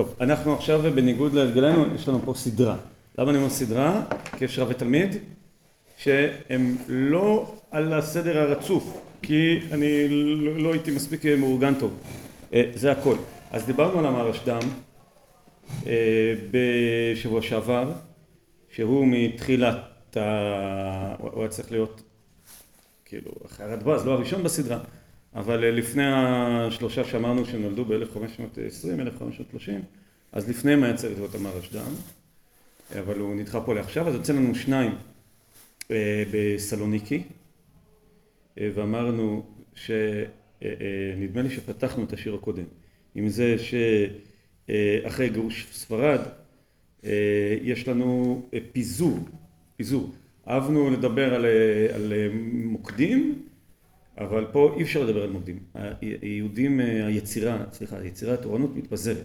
טוב, אנחנו עכשיו בניגוד להרגלנו, יש לנו פה סדרה. למה אני אומר סדרה? כי יש רב ותלמיד שהם לא על הסדר הרצוף, כי אני לא הייתי מספיק מאורגן טוב. זה הכל. אז דיברנו על המהרשד"ם בשבוע שעבר, שהוא מתחילת ה... הוא היה צריך להיות כאילו אחרי הרדב"ז, לא הראשון בסדרה, אבל לפני השלושה שאמרנו שנולדו ב-1520, 1530, אז לפניהם היה צריך להיות המהרשד"ם, אבל הוא נדחה פה לעכשיו, אז יוצא לנו שניים בסלוניקי, ואמרנו שנדמה לי שפתחנו את השיר הקודם, עם זה שאחרי גירוש ספרד יש לנו פיזור, פיזור. אהבנו לדבר על, על מוקדים, אבל פה אי אפשר לדבר על מוקדים. היהודים, היצירה, סליחה, היצירה התורנות מתפזרת.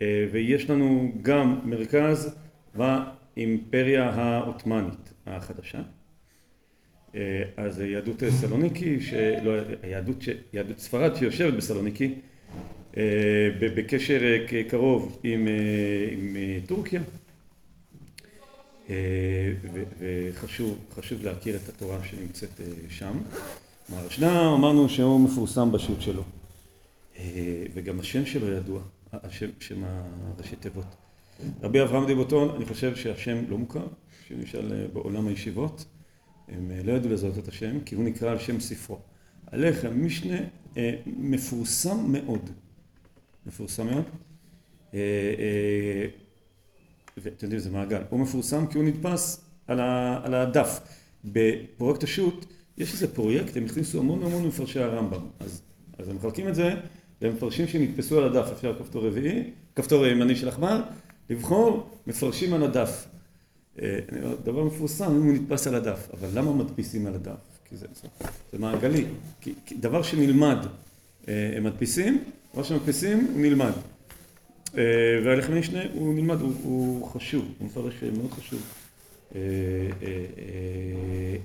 ויש לנו גם מרכז באימפריה העות'מאנית החדשה. אז יהדות סלוניקי, שלא, יהדות, יהדות ספרד שיושבת בסלוניקי, בקשר קרוב עם, עם טורקיה. וחשוב, חשוב להכיר את התורה שנמצאת שם. מהרשד"ם אמרנו שהוא מפורסם בשו"ת שלו. וגם השם שלו ידוע, השם, שם הראשי תיבות. רבי אברהם דיבוטון, אני חושב שהשם לא מוכר, שנשאל בעולם הישיבות, הם לא ידעו לזהות את השם, כי הוא נקרא על שם ספרו. הלחם משנה מפורסם מאוד. מפורסם מאוד. ואתם יודעים, זה מעגל. הוא מפורסם כי הוא נדפס על הדף. בפרויקט השו"ת, יש איזה פרויקט, הם הכניסו המון המון מפרשי הרמב"ם. אז, אז הם מחלקים את זה למפרשים שנתפסו על הדף, אפשר כפתור רביעי, כפתור ימני של עכבר, לבחור מפרשים על הדף. דבר מפורסם אם הוא נתפס על הדף, אבל למה מדפיסים על הדף? כי זה, זה מעגלי. כי, כי דבר שנלמד הם מדפיסים, דבר שמדפיסים הוא נלמד. והלחם משנה הוא נלמד, הוא, הוא חשוב, הוא מפרש מאוד חשוב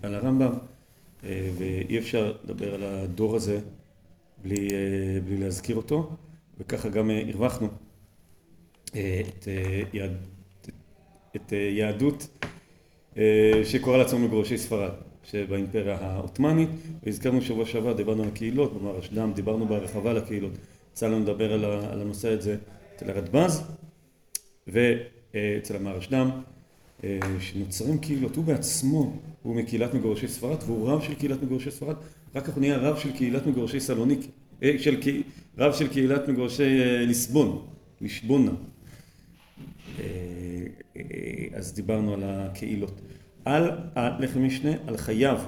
על הרמב"ם, ואי אפשר לדבר על הדור הזה בלי, בלי להזכיר אותו, וככה גם הרווחנו את, יהד, את יהדות שקוראה לעצמו מגורשי ספרד, שבאימפריה העות'מאנית, והזכרנו שבוע שעבר, דיברנו על הקהילות, במהרשד"ם, דיברנו בהרחבה על הקהילות, יצא לנו לדבר על הנושא הזה אצל הרדב"ז ואצל המהרשד"ם, שנוצרים קהילות, הוא בעצמו הוא מקהילת מגורשי ספרד והוא רב של קהילת מגורשי ספרד, רק כך הוא נהיה רב של קהילת מגורשי סלוניק, של, רב של קהילת מגורשי ליסבון, לישבונה. אז דיברנו על הקהילות. על הלחם משנה, על חייו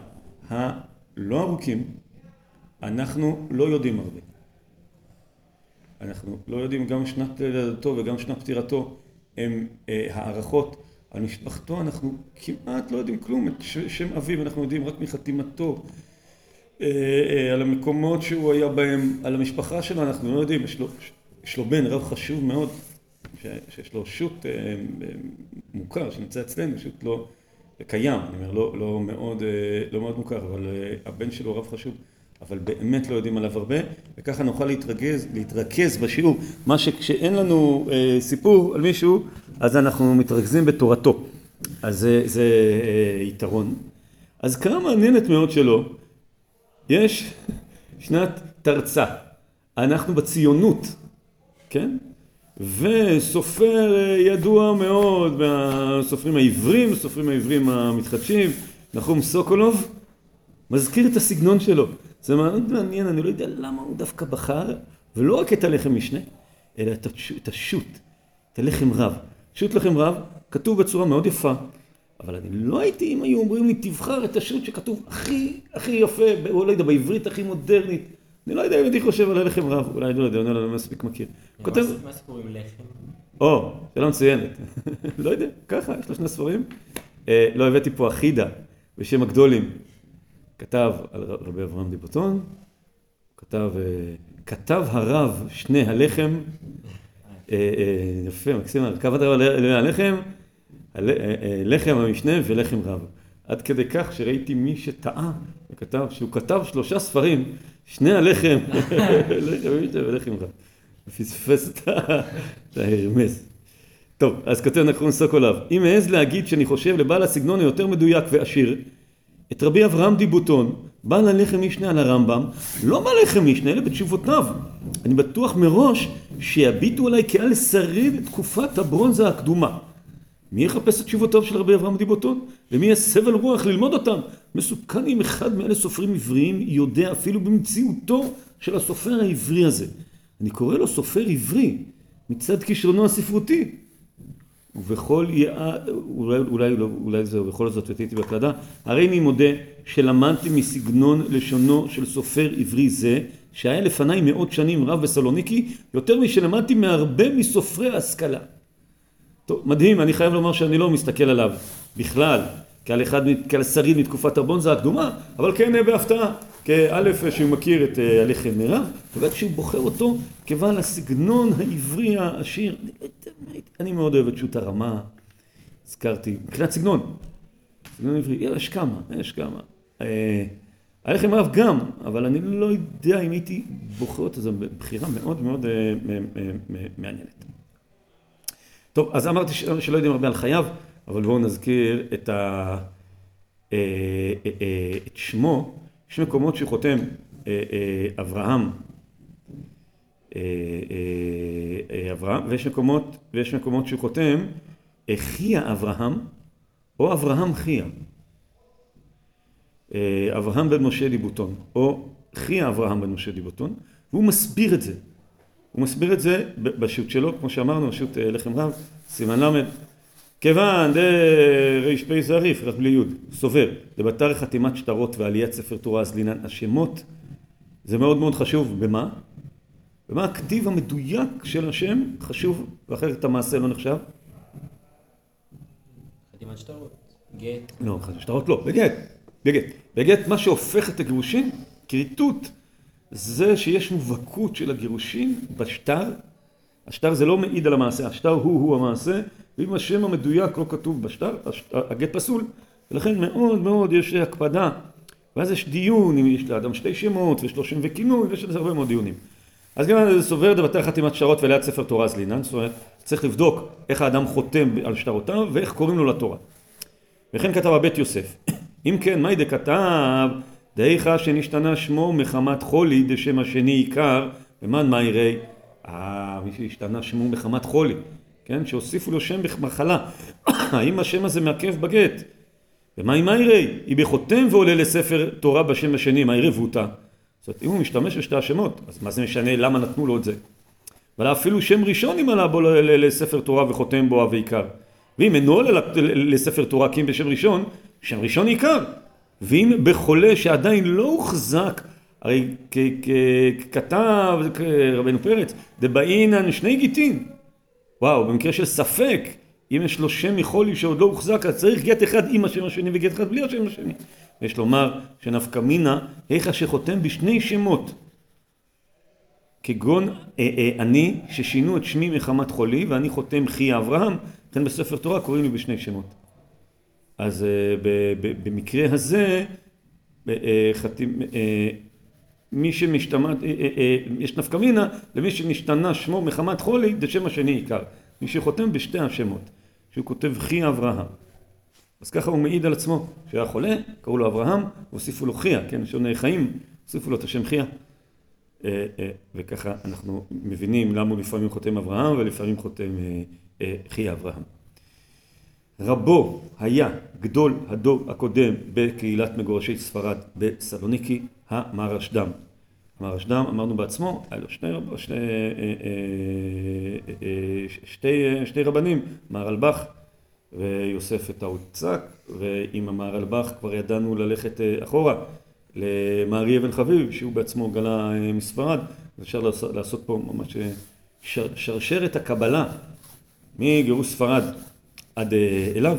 הלא ארוכים, אנחנו לא יודעים הרבה. אנחנו לא יודעים גם שנת לידתו וגם שנת פטירתו הם הערכות. על משפחתו אנחנו כמעט לא יודעים כלום, את שם אביו אנחנו יודעים רק מחתימתו, על המקומות שהוא היה בהם, על המשפחה שלו אנחנו לא יודעים, יש לו, יש לו בן רב חשוב מאוד, שיש לו שו"ת מוכר שנמצא אצלנו, שו"ת לא קיים, אני אומר, לא, לא, מאוד, לא מאוד מוכר, אבל הבן שלו רב חשוב. אבל באמת לא יודעים עליו הרבה, וככה נוכל להתרכז, להתרכז בשיעור. מה שכשאין לנו אה, סיפור על מישהו, אז אנחנו מתרכזים בתורתו. אז זה, זה אה, יתרון. אז קרה מעניינת מאוד שלו, יש שנת תרצה. אנחנו בציונות, כן? וסופר ידוע מאוד מהסופרים העברים, הסופרים העברים המתחדשים, נחום סוקולוב, מזכיר את הסגנון שלו. זה מאוד מעניין, אני לא יודע למה הוא דווקא בחר, ולא רק את הלחם משנה, אלא את השו"ת, את הלחם רב. שו"ת לחם רב כתוב בצורה מאוד יפה, אבל אני לא הייתי אם היו אומרים לי תבחר את השו"ת שכתוב הכי הכי יפה, או לא יודע, בעברית הכי מודרנית. אני לא יודע אם הייתי חושב על הלחם רב, אולי אני לא יודע, אני לא מספיק מכיר. מה הסיפור עם לחם? או, שאלה מצוינת. לא יודע, ככה, יש לו שני ספרים. לא הבאתי פה אחידה בשם הגדולים. כתב על רבי אברהם דיבוטון, כתב, כתב הרב שני הלחם, יפה, מקסים, כתב הרב הלחם, לחם המשנה ולחם רב. עד כדי כך שראיתי מי שטעה וכתב שהוא כתב שלושה ספרים, שני הלחם, לחם המשנה ולחם רב. פספס את ההרמז. טוב, אז כותב נחום סוקולב, אם אעז להגיד שאני חושב לבעל הסגנון היותר מדויק ועשיר, את רבי אברהם דיבוטון, בעל הלחם משנה על הרמב"ם, לא בעל הלחם משנה, אלא בתשובותיו. אני בטוח מראש שיביטו עליי כעל שריד תקופת הברונזה הקדומה. מי יחפש את תשובותיו של רבי אברהם דיבוטון? ומי יסב על רוח ללמוד אותם? מסוכן אם אחד מאלה סופרים עבריים יודע אפילו במציאותו של הסופר העברי הזה. אני קורא לו סופר עברי מצד כישרונו הספרותי. ובכל יעד, אולי, אולי, לא, אולי זהו, בכל זאת ותהייתי בהקלדה, הרי אני מודה שלמדתי מסגנון לשונו של סופר עברי זה, שהיה לפניי מאות שנים רב בסלוניקי, יותר משלמדתי מהרבה מסופרי ההשכלה. טוב, מדהים, אני חייב לומר שאני לא מסתכל עליו בכלל כעל אחד, כעל שריד מתקופת הרבונזה הקדומה, אבל כן בהפתעה, כאלף שהוא מכיר את אה, הלחם מירב, ובעת שהוא בוחר אותו כבעל הסגנון העברי העשיר. אני מאוד אוהב את שו"ת הרמה, הזכרתי, מבחינת סגנון, סגנון עברי, יש כמה, יש כמה. אה, הלחם מירב גם, אבל אני לא יודע אם הייתי בוחר אותו, זו בחירה מאוד מאוד אה, מעניינת. טוב, אז אמרתי שלא יודעים הרבה על חייו, אבל בואו נזכיר את, ה... את שמו. יש מקומות שחותם אה, אה, אברהם, אה, אברהם, ויש מקומות, ויש מקומות שהוא חותם חייה אברהם או אברהם חייה. אברהם בן משה ליבוטון, או חייה אברהם בן משה ליבוטון, והוא מסביר את זה. הוא מסביר את זה בשו"ת שלו, כמו שאמרנו, השו"ת לחם רב, סימן ל', כיוון דר"פ זריף, רק בלי יוד, סובר, דבתר חתימת שטרות ועליית ספר תורה אז לעניין השמות, זה מאוד מאוד חשוב. במה? במה הכתיב המדויק של השם חשוב, ואחרת המעשה לא נחשב? חתימת שטרות, גט. לא, שטרות לא, בגט, בגט. בגט מה שהופך את הגירושין, כריתות, זה שיש מובהקות של הגירושין בשטר. השטר זה לא מעיד על המעשה, השטר הוא-הוא המעשה, ואם השם המדויק לא כתוב בשטר, הגט פסול. ולכן מאוד מאוד יש הקפדה. ואז יש דיון אם יש לאדם שתי שמות ושלושים וכינוי, ויש לזה הרבה מאוד דיונים. אז גם זה סובר דבתי חתימת שטרות וליד ספר תורה זלינן, זאת אומרת, צריך לבדוק איך האדם חותם על שטרותיו ואיך קוראים לו לתורה. וכן כתב הבית יוסף. אם כן, מאי דכתב, דאיכה שנשתנה שמו מחמת חולי דשם השני עיקר, ומאן מאירי, אה, מי שהשתנה שמו מחמת חולי. כן, שהוסיפו לו שם מחלה. האם השם הזה מעכב בגט? ומה עם מיירי? היא בחותם ועולה לספר תורה בשם השני, מיירי רותה. זאת אומרת, אם הוא משתמש בשתי השמות, אז מה זה משנה למה נתנו לו את זה? אבל אפילו שם ראשון אם עלה בו לספר תורה וחותם בו ועיקר. ואם אינו עולה לספר תורה כי אם בשם ראשון, שם ראשון עיקר. ואם בחולה שעדיין לא הוחזק, הרי ככתב רבנו פרץ, דבעינן שני גיטין. וואו, במקרה של ספק, אם יש לו שם מחולי שעוד לא הוחזק, אז צריך גט אחד עם השם השני וגט אחד בלי השם השני. יש לומר שנפקא מינה, היכא שחותם בשני שמות. כגון אה, אה, אני, ששינו את שמי מחמת חולי, ואני חותם חי אברהם, לכן בספר תורה קוראים לי בשני שמות. אז אה, ב, ב, במקרה הזה, אה, חתים, אה, מי שמשתמט, אה, אה, אה, יש נפקא מינה למי שנשתנה שמו מחמת חולי, זה שם השני עיקר. מי שחותם בשתי השמות, שהוא כותב חי אברהם. אז ככה הוא מעיד על עצמו, כשהיה חולה, קראו לו אברהם, והוסיפו לו חיה, כן, שונה חיים, הוסיפו לו את השם חיה. וככה אנחנו מבינים למה הוא לפעמים חותם אברהם ולפעמים חותם חי אברהם. רבו היה גדול הדור הקודם בקהילת מגורשי ספרד בסלוניקי, המהרשד"ם. המהרשד"ם, אמרנו בעצמו, היה לו שני, שני, אה, אה, אה, שתי, שתי רבנים, מהרלב"ח ויוסף את האוצק, ועם המהרלב"ח כבר ידענו ללכת אחורה למארי אבן חביב, שהוא בעצמו גלה מספרד, אפשר לעשות פה ממש שרשרת הקבלה מגירוש ספרד עד אליו.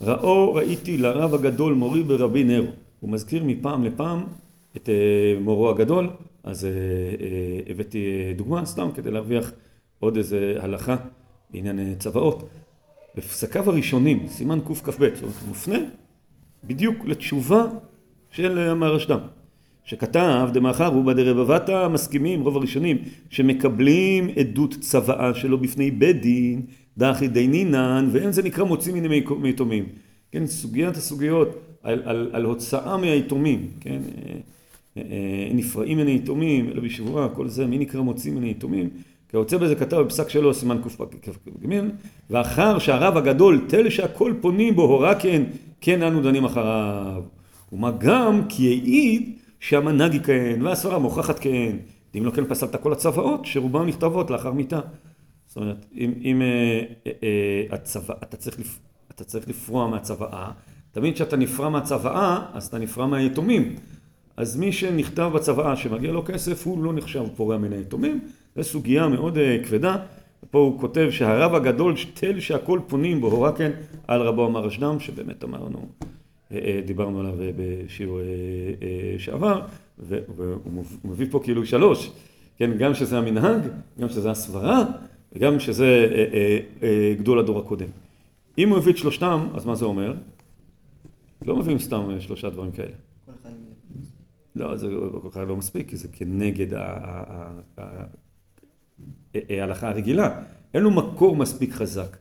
ראו ראיתי לרב הגדול מורי ברבי נרו. הוא מזכיר מפעם לפעם את אה, מורו הגדול, אז אה, אה, הבאתי דוגמה סתם כדי להרוויח עוד איזה הלכה בעניין צוואות. בפסקיו הראשונים, סימן קכ"ב, זאת אומרת, מופנה בדיוק לתשובה של המהרשד"ם, שכתב דמאחר הוא בדרבבתא מסכימים רוב הראשונים שמקבלים עדות צוואה שלו בפני בית דין דאחי דינינן ואין זה נקרא מוציא מיני מיתומים. כן סוגיית הסוגיות על, על, על הוצאה מהיתומים כן? נפרעים מן היתומים אלא בשבועה כל זה מי נקרא מוציא מן היתומים כהוצא בזה כתב בפסק שלו סימן קכ"ג ואחר שהרב הגדול תל שהכל פונים בו הורה כן כן אנו דנים אחריו. ומה גם כי העיד שהמנהג יכהן והסברה מוכחת כהן. אם לא כן פסלת כל הצוואות שרובן נכתבות לאחר מיתה זאת אומרת אם, אם אה, אה, אה, הצוואה אתה צריך, לפ, אתה צריך לפרוע מהצוואה תמיד כשאתה נפרע מהצוואה אז אתה נפרע מהיתומים. אז מי שנכתב בצוואה שמגיע לו כסף הוא לא נחשב פורע מן היתומים. זו סוגיה מאוד כבדה. פה הוא כותב שהרב הגדול תל שהכל פונים בו הורה כן על רבו אמר אשדם שבאמת אמרנו דיברנו עליו בשיעור שעבר והוא מביא פה כאילו שלוש. כן גם שזה המנהג גם שזה הסברה וגם שזה גדול הדור הקודם אם הוא הביא את שלושתם אז מה זה אומר? לא מביאים סתם שלושה דברים כאלה לא, זה כל כך לא מספיק, כי זה כנגד ההלכה הרגילה. אין לו מקור מספיק חזק.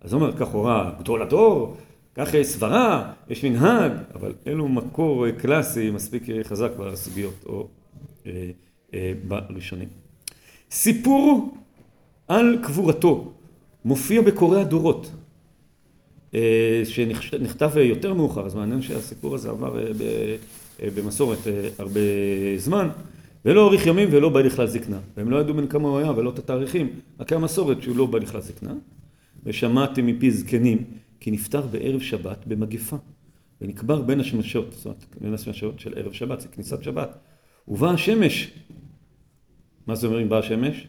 אז אומר, כך הורה גדול הדור, כך סברה, יש מנהג, אבל אין לו מקור קלאסי מספיק חזק בסוגיות או אה, אה, בראשונים. סיפור על קבורתו מופיע בקוראי הדורות, אה, שנכתב יותר מאוחר, אז מעניין שהסיפור הזה עבר ב... במסורת הרבה זמן, ולא אוריך ימים ולא בא לכלל זקנה. והם לא ידעו בין כמה הוא היה ולא את התאריכים, רק היה מסורת שהוא לא בא לכלל זקנה. ושמעתי מפי זקנים כי נפטר בערב שבת במגפה, ונקבר בין השמשות, זאת אומרת, בין השמשות של ערב שבת, זה כניסת שבת. ובאה השמש. מה זה אומר אם באה השמש?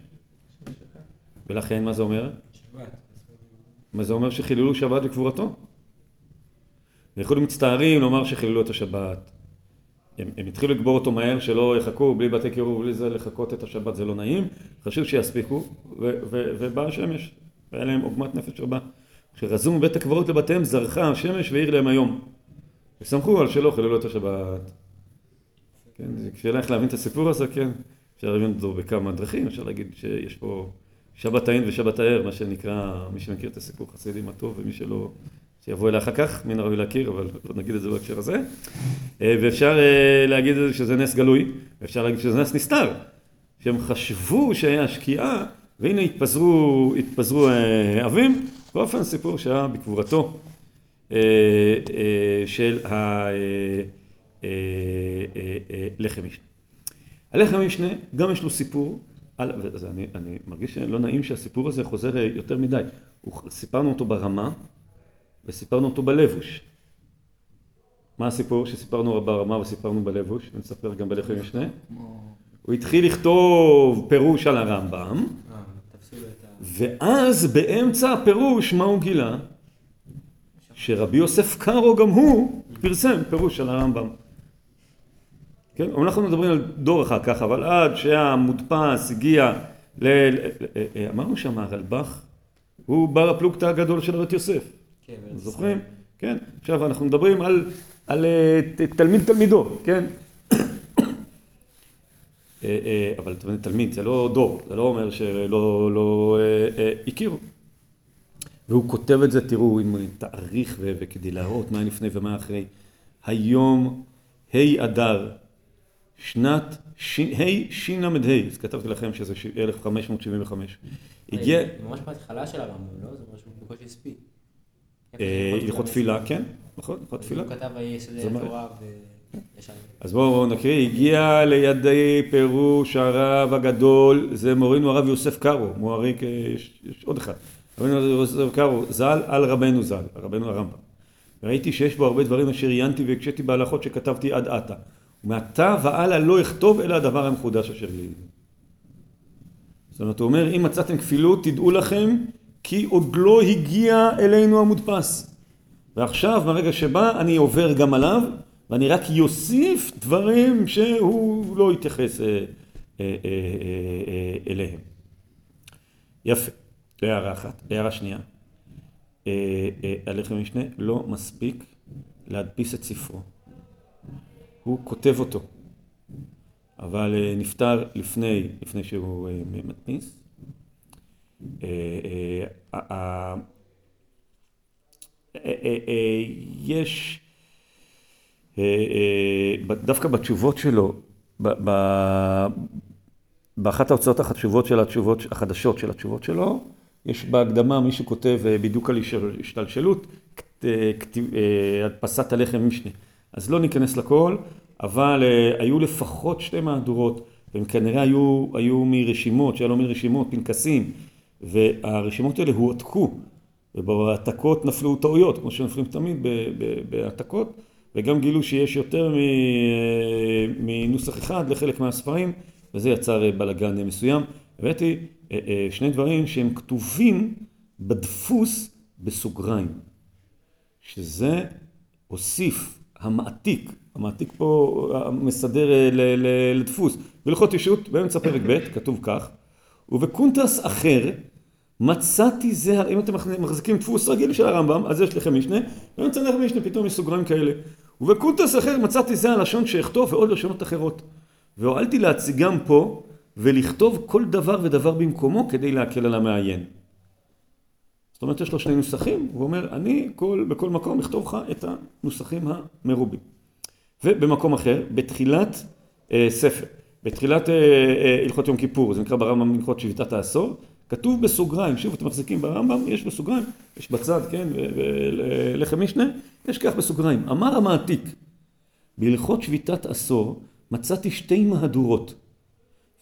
ולכן מה זה אומר? שבת. מה זה אומר שחיללו שבת בקבורתו? ויכולים מצטערים לומר שחיללו את השבת. הם, הם התחילו לקבור אותו מהר, שלא יחכו, בלי בתי קירוב, בלי זה, לחכות את השבת זה לא נעים, חשוב שיספיקו, ובאה השמש, והיה להם עוגמת נפש רבה. כשרזו מבית הקברות לבתיהם, זרחה השמש והאיר להם היום. וסמכו על שלא חיללו את השבת. כן, כשאלה איך להבין את הסיפור הזה, כן, אפשר להבין אותו בכמה דרכים, אפשר להגיד שיש פה שבת העין ושבת הער, מה שנקרא, מי שמכיר את הסיפור חסידים הטוב, ומי שלא... שיבוא אליה אחר כך, מן הראוי להכיר, אבל לא נגיד את זה בהקשר הזה. אה, ואפשר אה, להגיד שזה נס גלוי, ואפשר להגיד שזה נס נסתר, שהם חשבו שהיה שקיעה, והנה התפזרו, התפזרו אה, אבים, באופן סיפור שהיה בקבורתו של הלחם משנה. הלחם משנה, גם יש לו סיפור, אז אני, אני מרגיש שלא נעים שהסיפור הזה חוזר יותר מדי. סיפרנו אותו ברמה, וסיפרנו אותו בלבוש. מה הסיפור שסיפרנו ברמה וסיפרנו בלבוש? ונספר גם בלחם משנה. הוא התחיל לכתוב פירוש על הרמב"ם, ואז באמצע הפירוש מה הוא גילה? שרבי יוסף קארו גם הוא פרסם פירוש על הרמב"ם. כן? אנחנו מדברים על דור אחר כך, אבל עד שהמודפס הגיע ל... אמרנו שהמהרלב"ח הוא בר הפלוגתא הגדול של רבי יוסף. כן, זוכרים? כן? עכשיו אנחנו מדברים על, על אה, תלמיד תלמידו, כן? אה, אה, אבל תלמיד זה לא דור, זה לא אומר שלא לא, הכירו. והוא כותב את זה, תראו, עם תאריך וכדי להראות מה לפני ומה אחרי. היום ה' אדר, שנת ה' של"ה, אז כתבתי לכם שזה 1575. הגיע... ממש בהתחלה של הרמב"ם, לא? זה משהו בקושי הספיק. הלכות תפילה, כן, נכון, הלכות תפילה. הוא כתב יסודי התורה אז בואו נקריא, הגיע לידי פירוש הרב הגדול, זה מורינו הרב יוסף קארו, מועריק, יש עוד אחד, רבנו יוסף קארו, ז"ל על רבנו ז"ל, רבנו הרמב"ם. ראיתי שיש בו הרבה דברים אשר עיינתי והקשיתי בהלכות שכתבתי עד עתה. ומעתה והלאה לא אכתוב אלא הדבר המחודש אשר לי. זאת אומרת, הוא אומר, אם מצאתם כפילות, תדעו לכם כי עוד לא הגיע אלינו המודפס. ועכשיו, ברגע שבא, אני עובר גם עליו, ואני רק יוסיף דברים שהוא לא יתייחס אה, אה, אה, אליהם. יפה, זו הערה אחת. הערה שנייה, הלחם משנה לא מספיק להדפיס את ספרו. הוא כותב אותו. אבל אה, נפטר לפני, לפני שהוא אה, מדפיס. אה, יש, דווקא בתשובות שלו, באחת ההוצאות החשובות של התשובות, החדשות של התשובות שלו, יש בהקדמה מישהו כותב בדיוק על השתלשלות, הדפסת הלחם משנה. אז לא ניכנס לכל, אבל אה, היו לפחות שתי מהדורות, והם כנראה היו, היו מרשימות, שהיה לו מרשימות, פנקסים, והרשימות האלה הועתקו, ובהעתקות נפלו טעויות, כמו שנופלים תמיד בהעתקות, וגם גילו שיש יותר אה, מנוסח אחד לחלק מהספרים, וזה יצר אה, בלאגן מסוים. הבאתי שני דברים שהם כתובים בדפוס בסוגריים, שזה הוסיף המעתיק, המעתיק פה מסדר אה, לדפוס, בהלכות אישות באמצע פרק ב' כתוב כך, ובקונטרס אחר מצאתי זה, אם אתם מחזיקים דפוס רגיל של הרמב"ם, אז יש לחם משנה, באמצע לחם משנה פתאום יש סוגריים כאלה. ובקונטרס אחר מצאתי זה הלשון שאכתוב ועוד לשונות אחרות. והואלתי להציגם פה ולכתוב כל דבר ודבר במקומו כדי להקל על המעיין. זאת אומרת, יש לו שני נוסחים, הוא אומר, אני כל, בכל מקום אכתוב לך את הנוסחים המרובים. ובמקום אחר, בתחילת אה, ספר, בתחילת אה, אה, הלכות יום כיפור, זה נקרא ברמב"ם הלכות שביתת העשור, כתוב בסוגריים, שוב אתם מחזיקים ברמב"ם, יש בסוגריים, יש בצד, כן, ולחם משנה, יש כך בסוגריים. אמר המעתיק, בהלכות שביתת עשור מצאתי שתי מהדורות,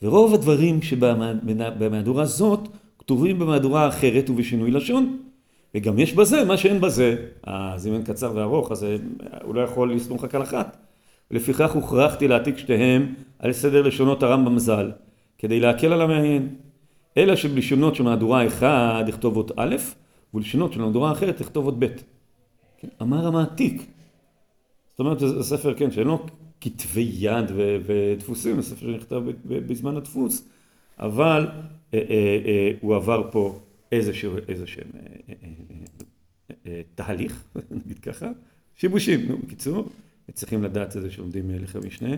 ורוב הדברים שבמהדורה זאת כתובים במהדורה האחרת ובשינוי לשון, וגם יש בזה מה שאין בזה. אין קצר וארוך, אז הוא לא יכול לסמוך רק על אחת. ולפיכך הוכרחתי להעתיק שתיהם על סדר לשונות הרמב"ם ז"ל, כדי להקל על המעיין. אלא שבלשונות של מהדורה אחד יכתוב אות א', ולשונות של מהדורה אחרת יכתוב אות ב'. כן? אמר המעתיק. זאת אומרת, זה ספר, כן, שאין לו כתבי יד ודפוסים, זה ספר שנכתב בזמן הדפוס, אבל אה, אה, אה, הוא עבר פה איזשהו, אה, אה, אה, אה, תהליך, נגיד ככה, שיבושים, נו, בקיצור, צריכים לדעת את זה שלומדים לחם משנה,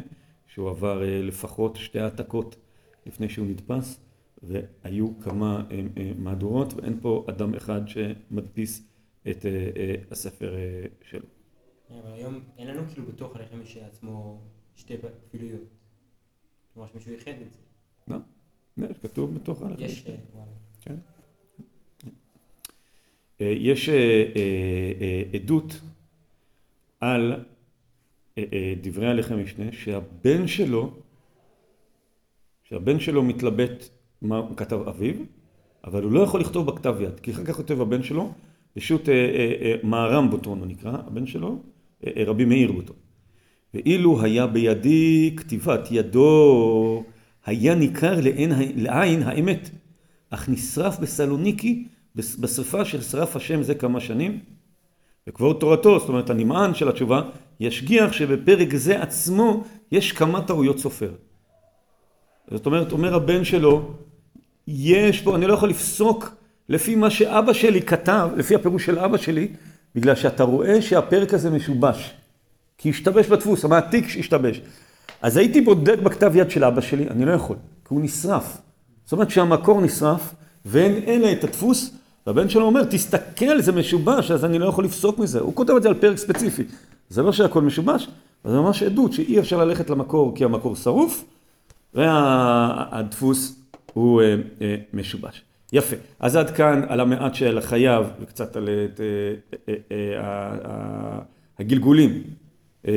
שהוא עבר אה, לפחות שתי העתקות לפני שהוא נדפס, והיו כמה אה, אה, מהדורות, ואין פה אדם אחד שמדפיס את אה, אה, הספר אה, שלו. אבל היום אין לנו כאילו בתוך הלחם עצמו שתי פעילויות. כלומר שמישהו ייחד את זה. לא, כתוב בתוך הלחם. יש, אה. כן. אה, יש אה, עדות על דברי הלחם משנה שהבן שלו, שהבן שלו מתלבט מה כתב אביו, אבל הוא לא יכול לכתוב בכתב יד, כי אחר כך כותב הבן שלו, פשוט מהר"ם בוטון הוא נקרא, הבן שלו, רבי מאיר בוטון. ואילו היה בידי כתיבת ידו, היה ניכר לעין, לעין האמת, אך נשרף בסלוניקי בשרפה ששרף השם זה כמה שנים. וכבוד תורתו, זאת אומרת הנמען של התשובה, ישגיח שבפרק זה עצמו יש כמה טעויות סופר. זאת אומרת, אומר הבן שלו, יש פה, אני לא יכול לפסוק לפי מה שאבא שלי כתב, לפי הפירוש של אבא שלי, בגלל שאתה רואה שהפרק הזה משובש. כי השתבש בדפוס, המעתיק השתבש. אז הייתי בודק בכתב יד של אבא שלי, אני לא יכול, כי הוא נשרף. זאת אומרת שהמקור נשרף, ואין אלא את הדפוס, והבן שלו אומר, תסתכל, זה משובש, אז אני לא יכול לפסוק מזה. הוא כותב את זה על פרק ספציפי. זה לא שהכל משובש, אבל זה ממש עדות שאי אפשר ללכת למקור כי המקור שרוף, והדפוס הוא אה, אה, משובש. יפה. אז עד כאן על המעט של החייב, וקצת על את, אה, אה, אה, הגלגולים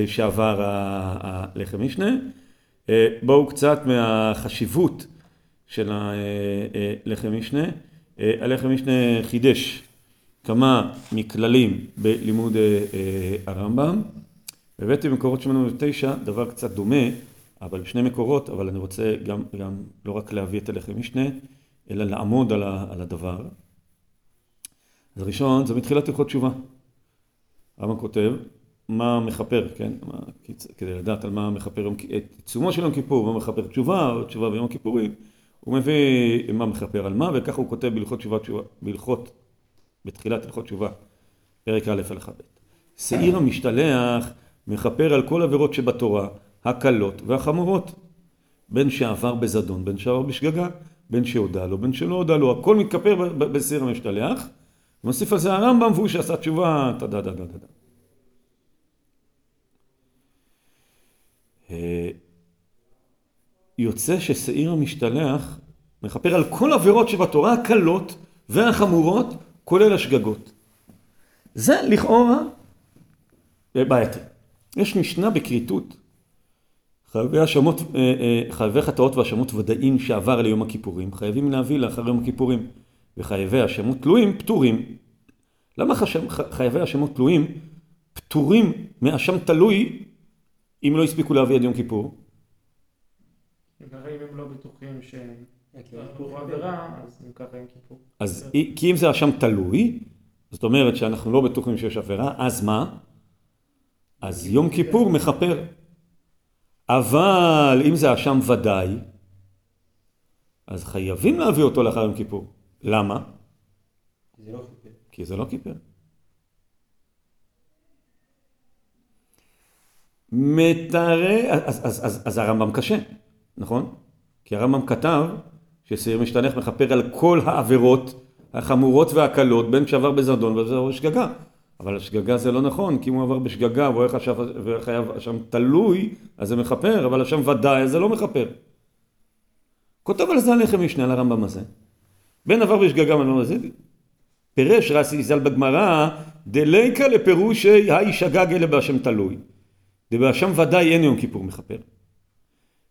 שעבר הלחם משנה. בואו קצת מהחשיבות של הלחם משנה. הלחם משנה חידש כמה מכללים בלימוד הרמב"ם. הבאתי במקורות 89 דבר קצת דומה, אבל שני מקורות, אבל אני רוצה גם, גם לא רק להביא את הלחם משנה, אלא לעמוד על, ה, על הדבר. אז הראשון זה מתחילת הלכות תשובה. הרמב"ם כותב מה מכפר, כן? מה, כדי לדעת על מה מכפר את עיצומו של יום כיפור, מה מכפר תשובה, או תשובה ביום הכיפורים, הוא מביא מה מכפר על מה, וככה הוא כותב בהלכות תשובה, תשובה בהלכות, בתחילת הלכות תשובה, פרק א' הלכה ב'. שעיר המשתלח מכפר על כל עבירות שבתורה, הקלות והחמורות, בין שעבר בזדון, בין שעבר בשגגה, בין שהודה לו, בין שלא הודה לו, הכל מתכפר ב- ב- בשעיר המשתלח. מוסיף על זה הרמב"ם והוא שעשה תשובה, טה דה דה דה דה. דה. אה, יוצא ששעיר המשתלח מכפר על כל עבירות שבתורה, הקלות והחמורות, כולל השגגות. זה לכאורה בעייתי. יש משנה בכריתות, חייבי האשמות, אה, אה, חייבי חטאות והאשמות ודאיים שעבר ליום הכיפורים, חייבים להביא לאחר יום הכיפורים, וחייבי האשמות תלויים פטורים. למה חייבי האשמות תלויים פטורים מאשם תלוי אם לא הספיקו להביא עד יום כיפור? אם הם לא בטוחים שהם כן, עברו עבירה, אז כי אם זה אשם תלוי, זאת אומרת שאנחנו לא בטוחים שיש עבירה, אז מה? אז יום כיפור מכפר. אבל אם זה אשם ודאי, אז חייבים להביא אותו לאחר יום כיפור. למה? לא. כי זה לא כיפר. מתרי... אז, אז, אז, אז הרמב"ם קשה, נכון? כי הרמב"ם כתב ששעיר משתנך מכפר על כל העבירות החמורות והקלות, בין שעבר בזדון וזה בשגגה. אבל השגגה זה לא נכון, כי אם הוא עבר בשגגה והוא היה אשם תלוי, אז זה מכפר, אבל אשם ודאי, אז זה לא מכפר. כותב על זה הלחם משנה, על הרמב"ם הזה. בין עבר בשגגה ולא הזה, פירש רסי ז"ל בגמרא, דליקה לפירושי האי שגג אלה באשם תלוי. דבאשם ודאי אין יום כיפור מכפר.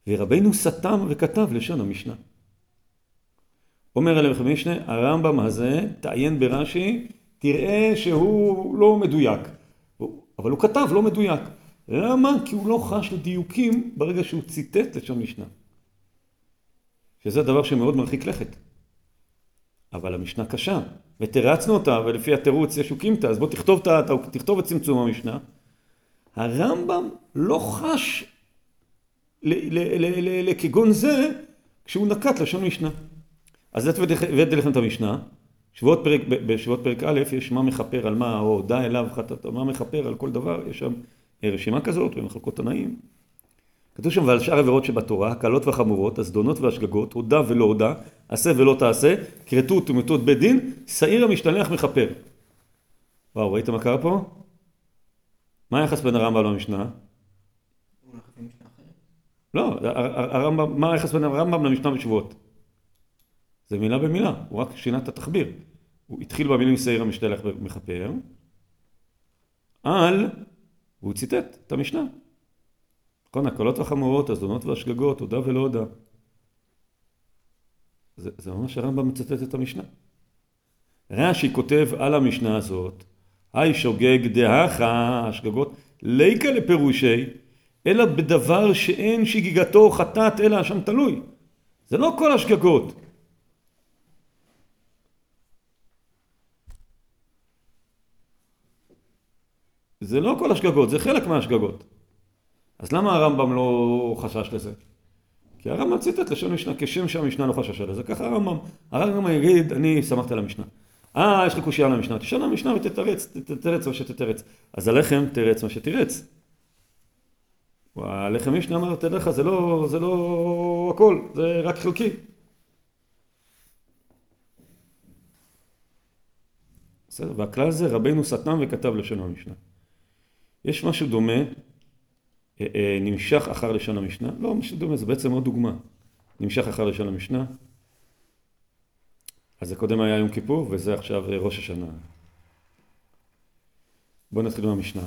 ורבנו סתם וכתב לשון המשנה. אומר עליהם משנה, הרמב"ם הזה, תעיין ברש"י, תראה שהוא לא מדויק. אבל הוא כתב לא מדויק. למה? כי הוא לא חש לדיוקים ברגע שהוא ציטט לשון משנה. שזה דבר שמאוד מרחיק לכת. אבל המשנה קשה, ותרצנו אותה, ולפי התירוץ יש אוקימתא, אז בוא תכתוב, תכתוב את צמצום המשנה. הרמב"ם לא חש לכגון זה כשהוא נקט לשון משנה. אז הבאתי לכם את המשנה, שבועות פרק, בשבועות פרק א' יש מה מכפר על מה, או דע אליו חטאתו, מה מכפר על כל דבר, יש שם רשימה כזאת במחלקות תנאים. כתוב שם ועל שאר עבירות שבתורה, הקלות והחמורות, הזדונות והשגגות, הודה ולא הודה, עשה ולא תעשה, כרתות ומתות בית דין, שעיר המשתלח מכפר. וואו, ראית מה קרה פה? מה היחס בין הרמב"ם למשנה? לא, הר- הר- הרמב"ם, מה היחס בין הרמב"ם למשנה בשבועות? זה מילה במילה, הוא רק שינה את התחביר. הוא התחיל במילים שעיר המשתלח מכפר, על, והוא ציטט את המשנה. נכון, הקלות והחמורות, הזדונות והשגגות, הודה ולא הודה. זה, זה ממש הרמב"ם מצטט את המשנה. רש"י כותב על המשנה הזאת, היי שוגג דהכה, השגגות, ליקה לפירושי, אלא בדבר שאין שגיגתו חטאת אלא אשם תלוי. זה לא כל השגגות. זה לא כל השגגות, זה חלק מהשגגות. אז למה הרמב"ם לא חשש לזה? כי הרמב"ם ציטט לשון משנה, כשם שהמשנה לא חששה לזה, ככה הרמב"ם. הרמב"ם יגיד, אני שמחתי על המשנה. אה, יש לך קושייה על המשנה, תשאל על המשנה ותתרץ, תתרץ מה שתתרץ. אז הלחם תרץ מה שתרץ. הלחם משנה אמר, תדע לך, זה לא, זה לא הכל, זה רק חלקי. בסדר, והכלל זה רבנו סתם וכתב לשון המשנה. יש משהו דומה, אה, אה, נמשך אחר לשון המשנה, לא משהו דומה, זה בעצם עוד דוגמה. נמשך אחר לשון המשנה, אז זה קודם היה יום כיפור וזה עכשיו אה, ראש השנה. בואו נתחיל מהמשנה.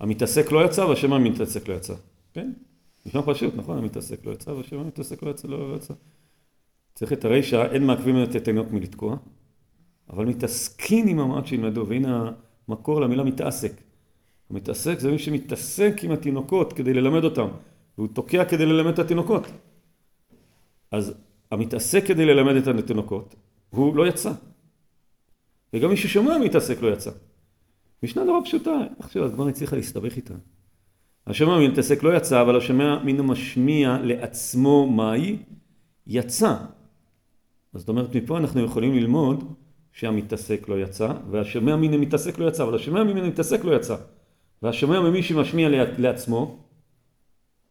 המתעסק לא יצא והשם המתעסק לא יצא. כן? נשמע פשוט, נכון? המתעסק לא יצא והשם המתעסק לא יצא, לא יצא. צריך את הרישא, אין מעכבים את התינוק מלתקוע, אבל מתעסקין עם המעט שילמדו, והנה המקור למילה מתעסק. המתעסק זה מי שמתעסק עם התינוקות כדי ללמד אותם, והוא תוקע כדי ללמד את התינוקות. אז המתעסק כדי ללמד את התינוקות, הוא לא יצא. וגם מי ששומע מתעסק לא יצא. משנה נורא פשוטה, עכשיו הגמרא הצליחה להסתבך איתה. השומע מתעסק לא יצא, אבל השומע מן המשמיע לעצמו מהי? יצא. זאת אומרת, מפה אנחנו יכולים ללמוד שהמתעסק לא יצא, והשומע מן המתעסק לא יצא, אבל השומע מן המתעסק לא יצא. והשומע ממי שמשמיע לעצמו,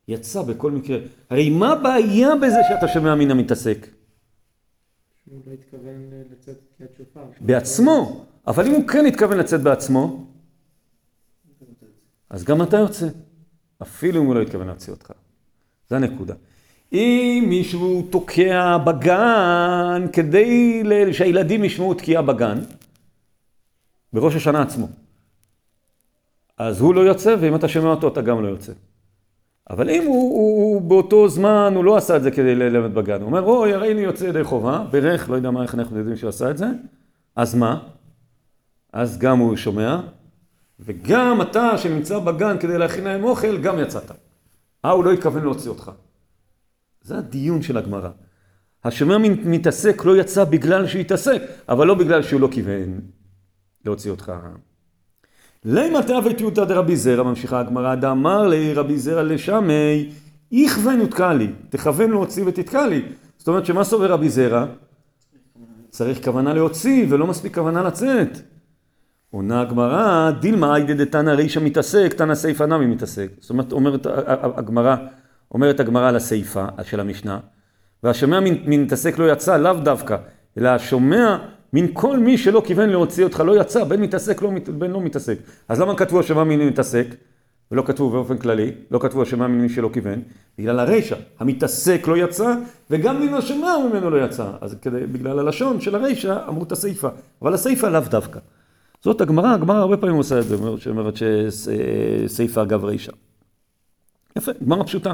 יצא בכל מקרה. הרי מה הבעיה בזה שאתה שומע מן המתעסק? שהוא לא התכוון לצאת תקיעת שופר. בעצמו. אבל אם הוא כן התכוון לצאת בעצמו, אז גם אתה יוצא. אפילו אם הוא לא התכוון להוציא אותך. זה הנקודה. אם מישהו תוקע בגן כדי שהילדים ישמעו תקיעה בגן, בראש השנה עצמו, אז הוא לא יוצא, ואם אתה שומע אותו, אתה גם לא יוצא. אבל אם הוא, הוא, הוא באותו זמן, הוא לא עשה את זה כדי ללמד בגן, הוא אומר, אוי, הרי אני יוצא ידי חובה, בירך, לא יודע מה, איך אנחנו יודעים שהוא עשה את זה, אז מה? אז גם הוא שומע, וגם אתה שנמצא בגן כדי להכין להם אוכל, גם יצאת. אה, הוא לא התכוון להוציא אותך. זה הדיון של הגמרא. השומע מתעסק לא יצא בגלל שהוא התעסק, אבל לא בגלל שהוא לא כיוון להוציא אותך. למה תאוותיותא דרבי זרע, ממשיכה הגמרא, דאמר לי רבי זרע לשמי, יכוון ותקע לי, תכוון להוציא ותתקע לי. זאת אומרת שמה סובר רבי זרע? צריך כוונה להוציא ולא מספיק כוונה לצאת. עונה הגמרא, דילמה איידא דתנא רישא מתעסק, תנא סיפא נמי מתעסק. זאת אומרת, אומרת הגמרא, אומרת הגמרא על הסיפא של המשנה, והשומע מתעסק לא יצא, לאו דווקא, אלא השומע מן כל מי שלא כיוון להוציא אותך לא יצא, בין מתעסק לא, בין לא מתעסק. אז למה כתבו השומע מן מתעסק, ולא כתבו באופן כללי, לא כתבו השומע מן מי שלא כיוון? בגלל הרישא, המתעסק לא יצא, וגם מן השומע ממנו לא יצא. אז כדי, בגלל הלשון של הרישא אמרו את הסיפא, אבל הסיפא לאו דווקא. זאת הגמרא, הגמרא הרבה פעמים עושה את זה, שאומרת שסיפא אגב רישא. יפה, גמרא פשוטה.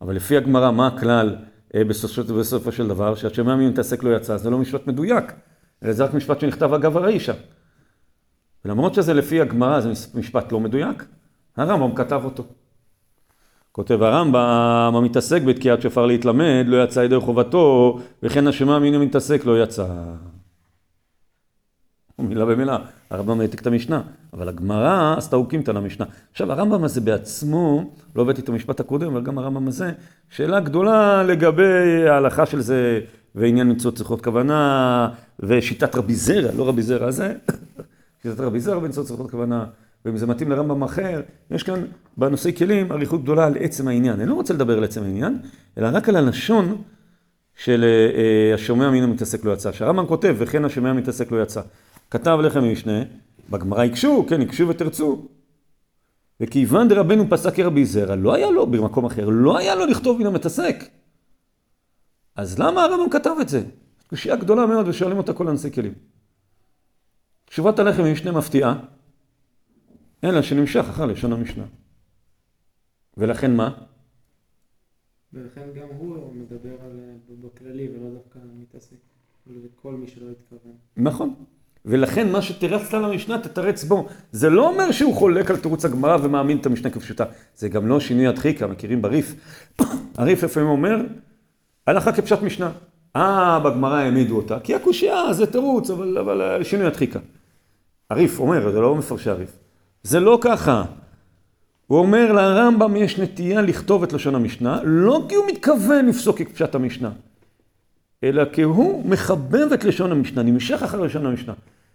אבל לפי הגמרא, מה הכלל בסופו, בסופו של דבר? שהשומע מי מתעסק לא יצא, זה לא משפט מדויק. זה רק משפט שנכתב אגב הרישא. ולמרות שזה לפי הגמרא, זה משפט לא מדויק, הרמב"ם כתב אותו. כותב הרמב"ם, המתעסק בתקיעת שופר להתלמד, לא יצא ידי חובתו, וכן השומע מי מתעסק לא יצא. מילה במילה, הרמב"ם העתיק את המשנה, אבל הגמרא עשתה אוקימתא למשנה. עכשיו הרמב"ם הזה בעצמו, לא הבאתי את המשפט הקודם, אבל גם הרמב"ם הזה, שאלה גדולה לגבי ההלכה של זה, ועניין מצוות צריכות כוונה, ושיטת רבי זרע, לא רבי זרע הזה, שיטת רבי זרע ומצוות צריכות כוונה, ואם זה מתאים לרמב"ם אחר, יש כאן בנושאי כלים אריכות גדולה על עצם העניין. אני לא רוצה לדבר על עצם העניין, אלא רק על הלשון של השומע מן המתעסק לא יצא. שהרמב"ם כותב, וכן השומע מתעסק לא יצא. כתב לחם משנה, בגמרא הקשו, כן, הקשו ותרצו. וכיוון דרבנו פסק כרבי זרע, לא היה לו, במקום אחר, לא היה לו לכתוב מן המתעסק. אז למה הרמב"ם כתב את זה? קושייה גדולה מאוד ושואלים אותה כל אנשי כלים. תשובת הלחם היא משנה מפתיעה, אלא שנמשך אחר לשון המשנה. ולכן מה? ולכן גם הוא מדבר על בכללי ולא דווקא מתעסק. לכל מי שלא התכוון. נכון. ולכן מה שתרצת למשנה תתרץ בו. זה לא אומר שהוא חולק על תירוץ הגמרא ומאמין את המשנה כפשוטה. זה גם לא שינוי הדחיקה, מכירים בריף. הריף לפעמים אומר, הלכה כפשט משנה. אה, בגמרא העמידו אותה, כי הקושייה זה תירוץ, אבל, אבל שינוי הדחיקה. הריף אומר, זה לא מפרשי הריף. זה לא ככה. הוא אומר, לרמב"ם יש נטייה לכתוב את לשון המשנה, לא כי הוא מתכוון לפסוק כפשט המשנה, אלא כי הוא מחבב את לשון המשנה, נמשך אחר לשון המשנה.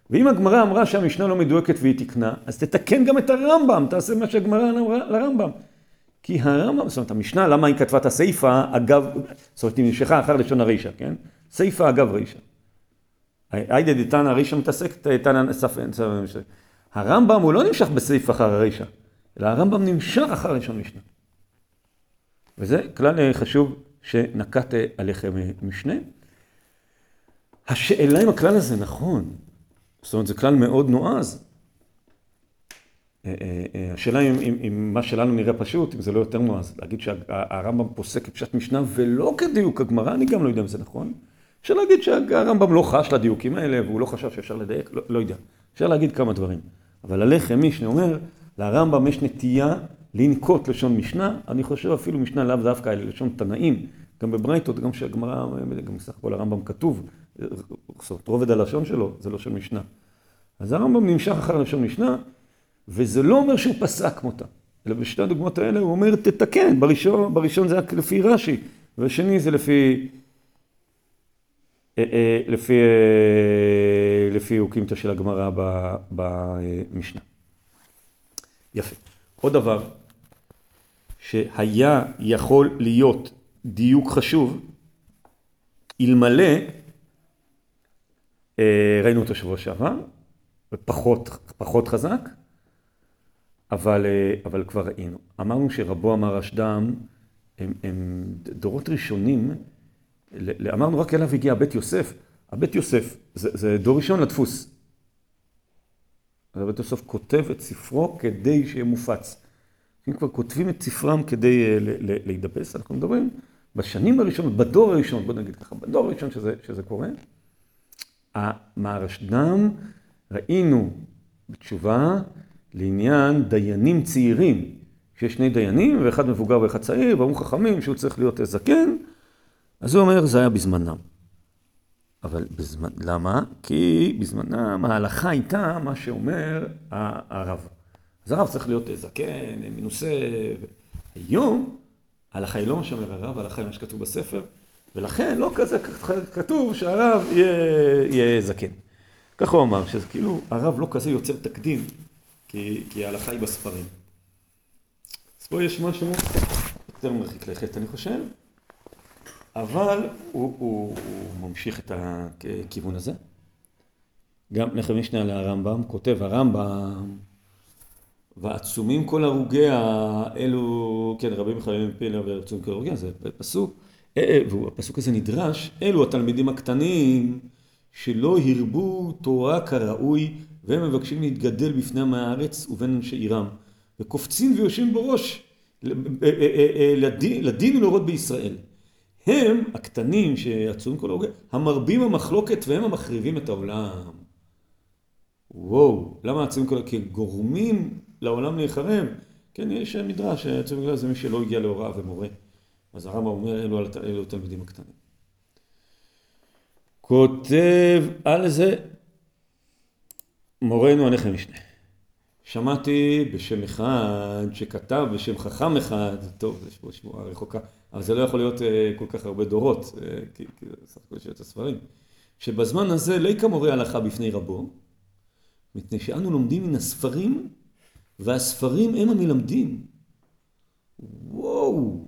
ואם הגמרא אמרה שהמשנה לא מדויקת והיא תקנה, אז תתקן גם את הרמב"ם, תעשה מה שהגמרא אמרה לרמב"ם. כי הרמב"ם, זאת אומרת, המשנה, למה היא כתבה את הסיפא, אגב, זאת אומרת, היא נמשכה אחר לשון הרישא, כן? סיפא אגב רישא. היידה דתנא רישא מתעסק, תנא ספן, הרמב"ם הוא לא נמשך בסיפא אחר הרישא, אלא הרמב"ם נמשך אחר לשון משנה. וזה כלל חשוב שנקט עליכם משנה. השאלה אם הכלל הזה נכון, זאת אומרת, זה כלל מאוד נועז. השאלה אם, אם, מה שלנו נראה פשוט, אם זה לא יותר נועז, להגיד שהרמב"ם פוסק כפשט משנה ולא כדיוק הגמרא, אני גם לא יודע אם זה נכון. אפשר להגיד שהרמב"ם לא חש לדיוקים האלה והוא לא חשב שאפשר לדייק, לא, לא יודע. אפשר להגיד כמה דברים. אבל הלחם מישנה אומר, לרמב"ם יש נטייה לנקוט לשון משנה, אני חושב אפילו משנה לאו דווקא אלא לשון תנאים, גם בברייתות, גם שהגמרא, גם בסך הכל הרמב"ם כתוב, זאת רובד הלשון שלו זה של משנה. אז הרמב"ם נמשך אחר לשון משנה, וזה לא אומר שהוא פסק כמותה, אלא בשתי הדוגמאות האלה הוא אומר תתקן, בראשון, בראשון זה רק לפי רש"י, ובשני זה לפי, לפי, לפי אוקימתא של הגמרא במשנה. יפה. עוד דבר שהיה יכול להיות דיוק חשוב, אלמלא, אה, ראינו אותו שבוע שעבר, ופחות פחות חזק, אבל, אה, אבל כבר ראינו. אמרנו שרבו אמר אשדם, הם, הם דורות ראשונים, אמרנו רק אליו הגיע בית יוסף. הבית יוסף זה, זה דור ראשון לדפוס. הבית יוסף כותב את ספרו כדי שיהיה מופץ. אם כבר כותבים את ספרם כדי אה, להידפס, אנחנו מדברים בשנים הראשונות, בדור הראשון, בוא נגיד ככה, בדור הראשון שזה, שזה קורה, המהרשד"ם ראינו בתשובה לעניין דיינים צעירים, שיש שני דיינים ואחד מבוגר ואחד צעיר, ואמרו חכמים שהוא צריך להיות זקן, אז הוא אומר זה היה בזמנם. אבל בזמן, למה? כי בזמנם ההלכה הייתה מה שאומר הרב. אז הרב צריך להיות זקן, מנוסה. היום ההלכה היא לא מה שאומר הרב, ההלכה היא מה שכתוב בספר, ולכן לא כזה כתוב שהרב יהיה, יהיה זקן. ככה הוא אמר, שזה כאילו הרב לא כזה יוצר תקדים, כי, כי ההלכה היא בספרים. אז פה יש משהו יותר מרחיק לכת, אני חושב. אבל הוא, הוא, הוא ממשיך את הכיוון הזה. גם לחם משנה לרמב"ם, כותב הרמב"ם, ועצומים כל הרוגי האלו, כן, רבים מחייבים מפילה ועצומים כל הרוגי, זה פסוק, אה, אה, והפסוק הזה נדרש, אלו התלמידים הקטנים שלא הרבו תורה כראוי, והם מבקשים להתגדל בפני עם הארץ ובין אנשי עירם, וקופצים ויושבים בראש אה, לדין, לדין ולהורות בישראל. הם הקטנים שעצורים כל ההוגה, המרבים המחלוקת והם המחריבים את העולם. וואו, למה עצורים כל כי גורמים לעולם להיחרב. כן, יש מדרש, עצורים בגלל זה מי שלא הגיע להוראה ומורה. אז הרמב"ם אומר, אלו, אלו התלמידים הקטנים. כותב על זה מורנו הנחם משנה. שמעתי בשם אחד שכתב בשם חכם אחד, טוב, יש פה שמועה רחוקה, אבל זה לא יכול להיות uh, כל כך הרבה דורות, uh, כי, זה סך הכל יש הספרים, שבזמן הזה ליקה מורה הלכה בפני רבו, מפני שאנו לומדים מן הספרים, והספרים הם המלמדים. וואו,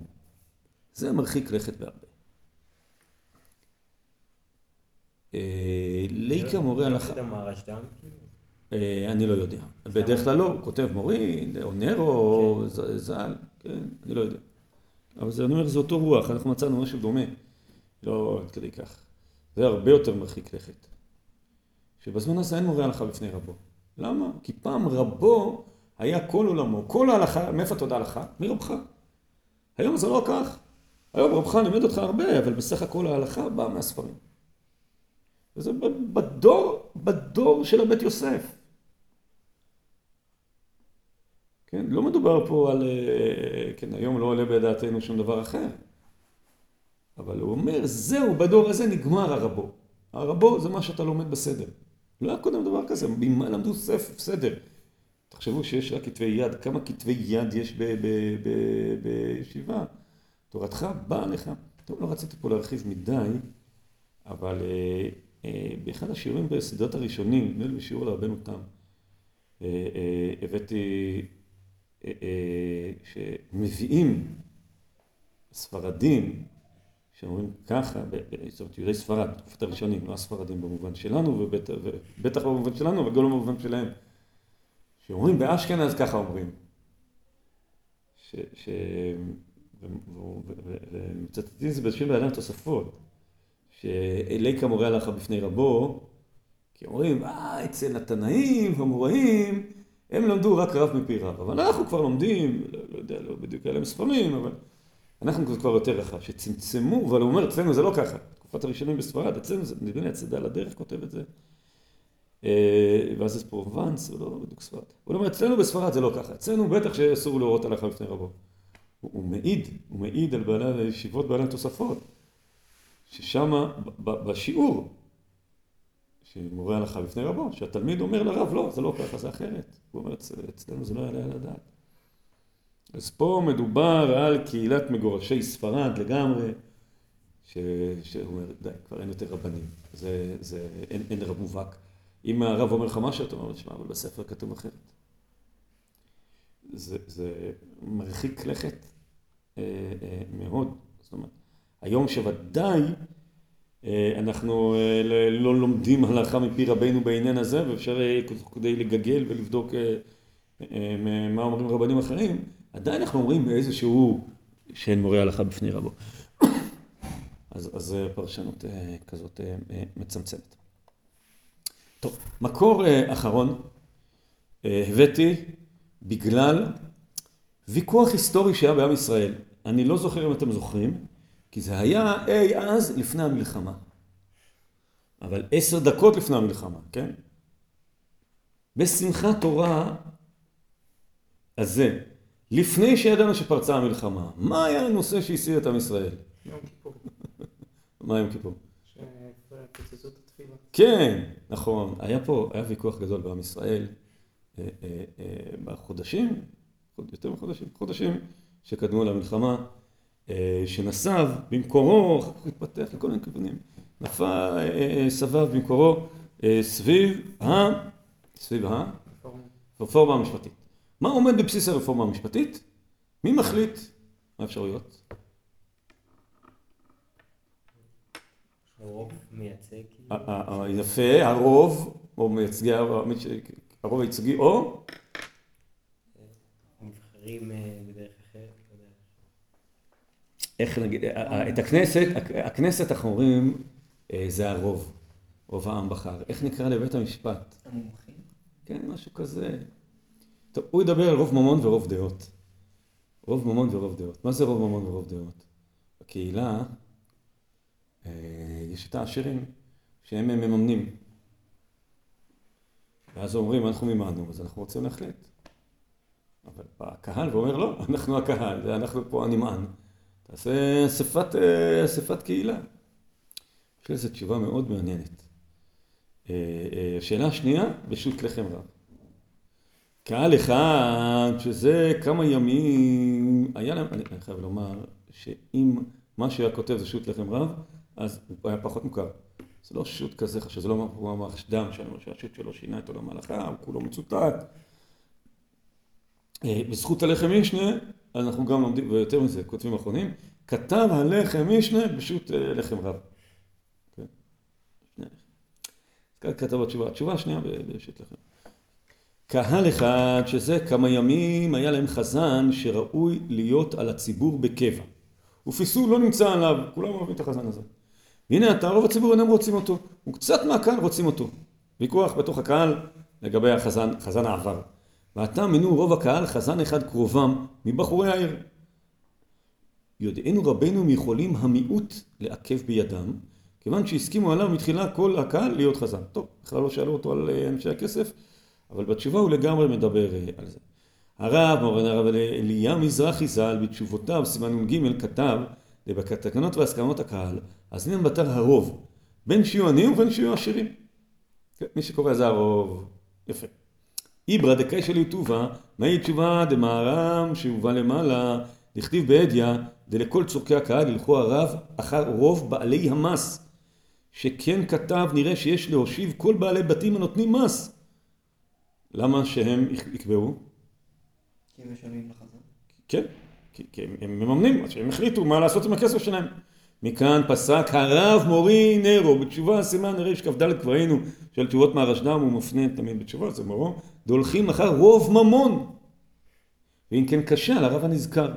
זה מרחיק לכת בהרבה. אה, ליקה מורה הלכה... אה, אני לא יודע. בדרך כלל לא, הוא כותב מוריד, או נרו, כן. ז"ל, כן, אני לא יודע. אבל זה, אני אומר, זה אותו רוח, אנחנו מצאנו משהו דומה. לא עד כדי כך. זה הרבה יותר מרחיק לכת. שבזמן הזה אין מורה הלכה בפני רבו. למה? כי פעם רבו היה כל עולמו, כל ההלכה, מאיפה אתה יודע הלכה? מרבך. היום זה לא כך. היום רבך לימד אותך הרבה, אבל בסך הכל ההלכה באה מהספרים. וזה בדור, בדור של הבית יוסף. כן, לא מדובר פה על, אה, כן, היום לא עולה בידעתנו שום דבר אחר. אבל הוא אומר, זהו, בדור הזה נגמר הרבו. הרבו זה מה שאתה לומד בסדר. לא היה קודם דבר כזה, ממה למדו ספר, סדר. תחשבו שיש רק כתבי יד, כמה כתבי יד יש בישיבה. תורתך באה לך. טוב, לא רציתי פה להרחיב מדי, אבל אה, אה, באחד השיעורים בסדרת הראשונים, נדמה לי בשיעור על רבנו תם, אה, אה, הבאתי אה, אה, שמביאים ספרדים, שאומרים ככה, זאת אומרת יהודי ספרד, בתקופת הראשונים, לא הספרדים במובן שלנו, ובטח לא במובן שלנו, אבל גם לא במובן שלהם. שאומרים באשכנז ככה אומרים. ומצטטים את זה בשביל בעלי התוספות, שאלי כמורה הלכה בפני רבו, כי אומרים, אה, אצל התנאים והמוראים, הם למדו רק רב מפי רב, אבל אנחנו כבר לומדים, לא, לא יודע, לא בדיוק היה להם ספרים, אבל אנחנו כבר יותר רחב, שצמצמו, אבל הוא אומר, אצלנו זה לא ככה, תקופת הראשונים בספרד, אצלנו זה, נדמה לי הצדה על הדרך כותב את זה, אה, ואז זה פרובנס, הוא לא בדיוק ספרד. הוא אומר, אצלנו בספרד זה לא ככה, אצלנו בטח שאסור להורות הלכה לפני רבו. הוא, הוא מעיד, הוא מעיד על בעלי הישיבות, בעלי התוספות, ששם בשיעור, שמורה הלכה בפני רבו, שהתלמיד אומר לרב, לא, זה לא ככה, זה אחרת. הוא אומר, אצלנו זה לא יעלה על הדעת. אז פה מדובר על קהילת מגורשי ספרד לגמרי, ש... אומר, די, כבר אין יותר רבנים, זה, זה, אין, אין רב מובהק. אם הרב אומר לך משהו, אתה אומר, לו, תשמע, אבל בספר כתוב אחרת. זה, זה מרחיק לכת אה, אה, מאוד. זאת אומרת, היום שוודאי אנחנו אה, לא לומדים הלכה מפי רבנו בעניין הזה, ואפשר אה, כדי לגגל ולבדוק אה, אה, מה אומרים רבנים אחרים, עדיין אנחנו אומרים באיזשהו שאין מורה הלכה בפני רבו. אז, אז אה, פרשנות אה, כזאת אה, אה, מצמצמת. טוב, מקור אה, אחרון אה, הבאתי בגלל ויכוח היסטורי שהיה בעם ישראל. אני לא זוכר אם אתם זוכרים, כי זה היה אי אז לפני המלחמה. אבל עשר דקות לפני המלחמה, כן? בשמחת תורה הזה, לפני שידענו שפרצה המלחמה, מה היה הנושא שהסעיר את עם ישראל? יום כיפור. מה יום כיפור? שפוצצו את התפילה. כן, נכון. היה פה, היה ויכוח גדול בעם ישראל אה, אה, אה, בחודשים, חוד- יותר מחודשים, חודשים שקדמו למלחמה, שנסב במקורו, אחר כך התפתח לכל מיני כיוונים, נפל, אה, אה, סבב במקורו אה, סביב ה... סביב ה... רפורמה. המשפטית. מה עומד בבסיס הרפורמה המשפטית? מי מחליט? מה האפשרויות? הרוב מייצג, כאילו, יפה, הרוב, או מייצגי הרוב הייצוגי, או נבחרים אה, בדרך. איך נגיד, ה- ה- את הכנסת, הכנסת אנחנו אומרים, אה, זה הרוב, רוב העם בחר. איך נקרא לבית המשפט? המומחים? כן, משהו כזה. טוב, הוא ידבר על רוב ממון ורוב דעות. רוב ממון ורוב דעות. מה זה רוב ממון ורוב דעות? בקהילה אה, יש את העשירים שהם מממנים. ואז אומרים, אנחנו מימנו, אז אנחנו רוצים להחליט. אבל בא הקהל ואומר, לא, אנחנו הקהל, אנחנו פה הנמען. תעשה אספת, אה, אספת קהילה. יש לזה תשובה מאוד מעניינת. אה, אה, השאלה השנייה, בשו"ת לחם רב. קהל אחד, שזה כמה ימים, היה להם, אני, חייב לומר, שאם מה שהיה כותב זה שו"ת לחם רב, אז הוא היה פחות מוכר. זה לא שו"ת כזה חשוב, זה לא הוא אמר חשדם שלנו, שהשו"ת שלו שינה את עולם ההלכה, הוא כולו מצוטט. בזכות הלחם משנה, אנחנו גם לומדים, ויותר מזה, כותבים אחרונים, כתב הלחם משנה בשו"ת אה, לחם רב. כן. כך כתב התשובה. התשובה השנייה בראשית לכם. קהל אחד, שזה כמה ימים, היה להם חזן שראוי להיות על הציבור בקבע. ופיסול לא נמצא עליו, כולם אוהבים את החזן הזה. והנה עתה רוב הציבור אינם רוצים אותו, וקצת מהקהל רוצים אותו. ויכוח בתוך הקהל לגבי החזן, חזן העבר. ועתה מינו רוב הקהל חזן אחד קרובם מבחורי העיר. יודענו רבנו מיכולים המיעוט לעכב בידם, כיוון שהסכימו עליו מתחילה כל הקהל להיות חזן. טוב, בכלל לא שאלו אותו על אה, אנשי הכסף, אבל בתשובה הוא לגמרי מדבר אה, על זה. הרב, מורן הרב אליה מזרחי ז"ל, בתשובותיו, סימן נ"ג, כתב, בתקנות והסכמות הקהל, אז הנה בתר הרוב, בין שיהיו עניים ובין שיהיו עשירים. כן, מי שקורא זה הרוב. יפה. איברא דקאי של יוטובה, מהי תשובה דמהר"ם שהובא למעלה, דכתיב בהדיא, דלכל צורכי הקהל ילכו הרב אחר רוב בעלי המס. שכן כתב, נראה שיש להושיב כל בעלי בתים הנותנים מס. למה שהם יקבעו? כי הם משלמים לחזן. כן, כי, כי הם, הם מממנים, אז שהם החליטו מה לעשות עם הכסף שלהם. מכאן פסק הרב מורי נרו, בתשובה סימן רכ"ד כבר היינו של תשובות מהרשד"ם, הוא מפנה תמיד בתשובה, זה מורו, דולכים אחר רוב ממון. ואם כן קשה על הרב הנזכר.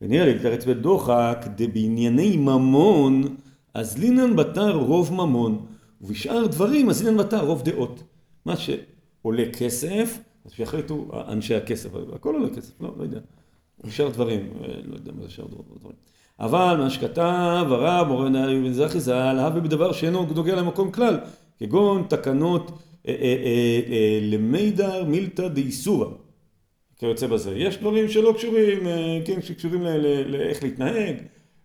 ונראה לי לתרץ בדוחק, דבענייני ממון, אז לינן בתר רוב ממון, ובשאר דברים אז לינן בתר רוב דעות. מה שעולה כסף, אז שיחליטו אנשי הכסף, הכל עולה כסף, לא, לא יודע. ובשאר דברים, אה, לא יודע מה זה שאר דברים. אבל מה שכתב הרב מורן מזרחי ז"ל, הווה בדבר שאינו נוגע למקום כלל, כגון תקנות אה, אה, אה, למידר מילתא דאיסורא. כיוצא בזה. יש דברים שלא קשורים, כן, שקשורים לאיך להתנהג,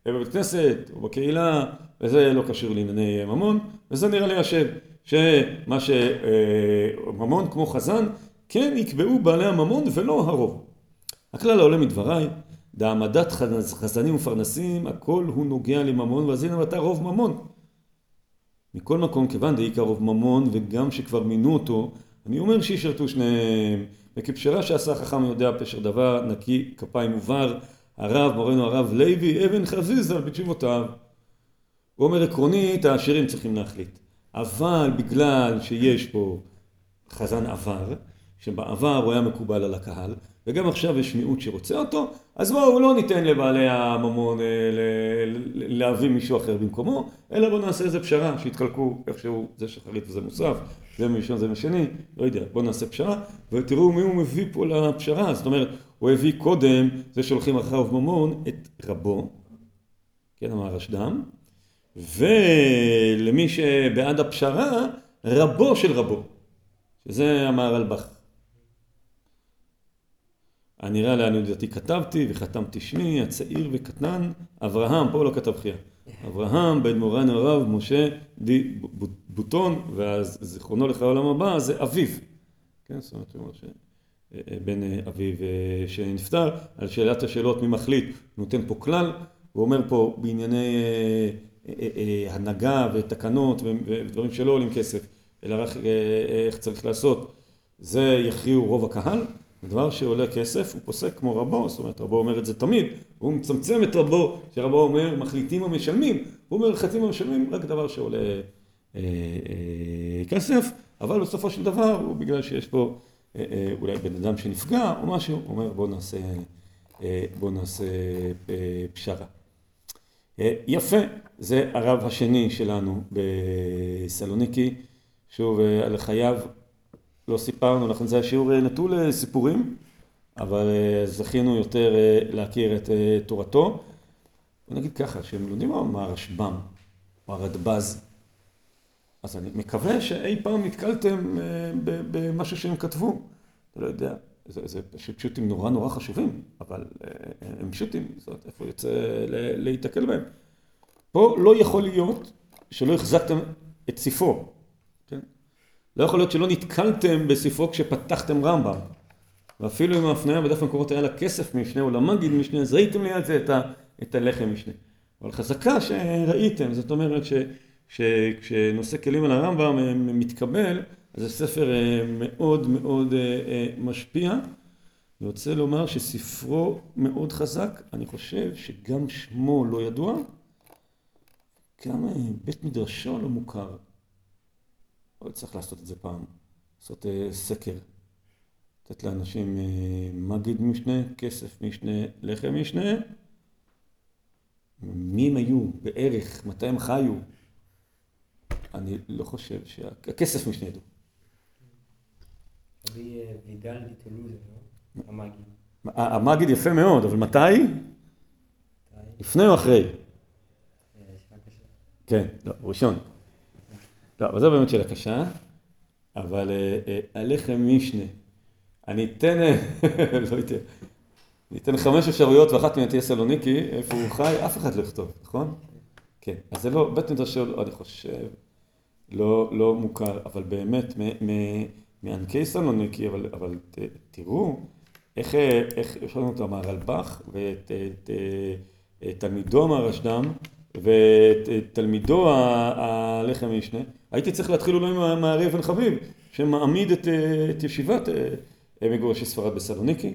בבית כנסת או בקהילה, וזה לא קשור לענייני ממון, וזה נראה לי השם, שמה שממון כמו חזן, כן יקבעו בעלי הממון ולא הרוב. הכלל העולה מדבריי, דעמדת חזנים ופרנסים, הכל הוא נוגע לממון, ואז הנה אתה רוב ממון. מכל מקום, כיוון דעיקר רוב ממון, וגם שכבר מינו אותו, אני אומר שישרתו שניהם. וכפשרה שעשה חכם יודע פשר דבר, נקי כפיים ובר, הרב, מורנו הרב לוי, אבן חזיזה בתשובותיו. הוא אומר עקרונית, העשירים צריכים להחליט. אבל בגלל שיש פה חזן עבר, שבעבר הוא היה מקובל על הקהל, וגם עכשיו יש מיעוט שרוצה אותו, אז בואו לא ניתן לבעלי הממון אה, להביא מישהו אחר במקומו, אלא בואו נעשה איזה פשרה, שיתחלקו איכשהו, זה שחרית וזה מוסף, זה מראשון זה משני, לא יודע, בואו נעשה פשרה, ותראו מי הוא מביא פה לפשרה, זאת אומרת, הוא הביא קודם, זה שהולכים אחריו ממון, את רבו, כן, אמר רשדם, ולמי שבעד הפשרה, רבו של רבו, שזה המהרלב"ח. הנראה לעניות דעתי כתבתי וחתמתי שמי, הצעיר וקטן, אברהם, פה לא כתב חייה. אברהם בן מורנו הרב משה די בוטון, ואז זיכרונו לך העולם הבא, זה אביו. כן, זאת אומרת, הוא אומר ש... בן אביו שנפטר, על שאלת השאלות מי מחליט, נותן פה כלל, הוא אומר פה בענייני הנהגה ותקנות ודברים שלא עולים כסף, אלא רק איך צריך לעשות, זה יכריעו רוב הקהל, דבר שעולה כסף הוא פוסק כמו רבו, זאת אומרת רבו אומר את זה תמיד, הוא מצמצם את רבו, שרבו אומר מחליטים המשלמים, הוא אומר חצים המשלמים רק דבר שעולה אה, אה, כסף, אבל בסופו של דבר הוא בגלל שיש פה אה, אה, אולי בן אדם שנפגע או משהו, הוא אומר בוא נעשה, אה, בוא נעשה אה, פשרה. אה, יפה, זה הרב השני שלנו בסלוניקי, שוב אה, על חייו לא סיפרנו, לכן זה השיעור נטול סיפורים, אבל זכינו יותר להכיר את תורתו. בוא נגיד ככה, שהם לומדים מה הרשב"ם, או הרדב"ז, אז אני מקווה שאי פעם נתקלתם במשהו שהם כתבו. לא יודע, זה, זה פשוטים נורא נורא חשובים, אבל הם פשוטים, זאת אומרת, איפה יוצא להיתקל בהם. פה לא יכול להיות שלא החזקתם את ספרו. לא יכול להיות שלא נתקלתם בספרו כשפתחתם רמב"ם. ואפילו אם ההפניה בדף המקורות היה לה כסף משנה או למגיד משנה, אז ראיתם ליד זה את, ה, את הלחם משנה. אבל חזקה שראיתם, זאת אומרת שכשנושא כלים על הרמב"ם מתקבל, אז זה ספר מאוד מאוד משפיע. אני רוצה לומר שספרו מאוד חזק, אני חושב שגם שמו לא ידוע, גם בית מדרשו לא מוכר. אבל צריך לעשות את זה פעם, לעשות סקר, לתת לאנשים מגיד משנה, כסף משנה, לחם משנה, מי הם היו, בערך, מתי הם חיו, אני לא חושב שהכסף משנה ידעו. רבי וידל מטולוז, המגיד. המגיד יפה מאוד, אבל מתי? לפני או אחרי? כן, לא, ראשון. לא, אבל זו באמת שאלה קשה, אבל הלחם משנה, אני אתן, לא יודע, אני אתן חמש אפשרויות ואחת מהן תהיה סלוניקי, איפה הוא חי, אף אחד לא יכתוב, נכון? כן, אז זה לא, בית מדרשו, אני חושב, לא, לא מוכר, אבל באמת, מענקי סלוניקי, אבל, אבל ת, תראו איך, איך יש לנו את המהרלב"ח ואת את, את, תלמידו מהרשדם ותלמידו הלחם משנה, הייתי צריך להתחיל אולי עם הארי אבן חביב, שמעמיד את, את ישיבת מגורשי ספרד בסלוניקי,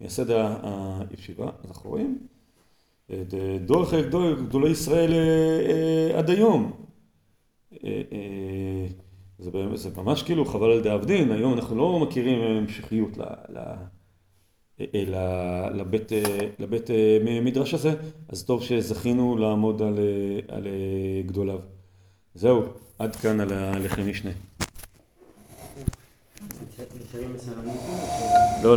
מייסד הישיבה, אנחנו רואים את דור אחרי דור גדולי ישראל עד היום. זה, זה ממש כאילו חבל על דאבדין, היום אנחנו לא מכירים המשכיות ל, ל, ל, לבית, לבית מדרש הזה, אז טוב שזכינו לעמוד על, על גדוליו. זהו, עד כאן על הלחם משנה. לא, לא.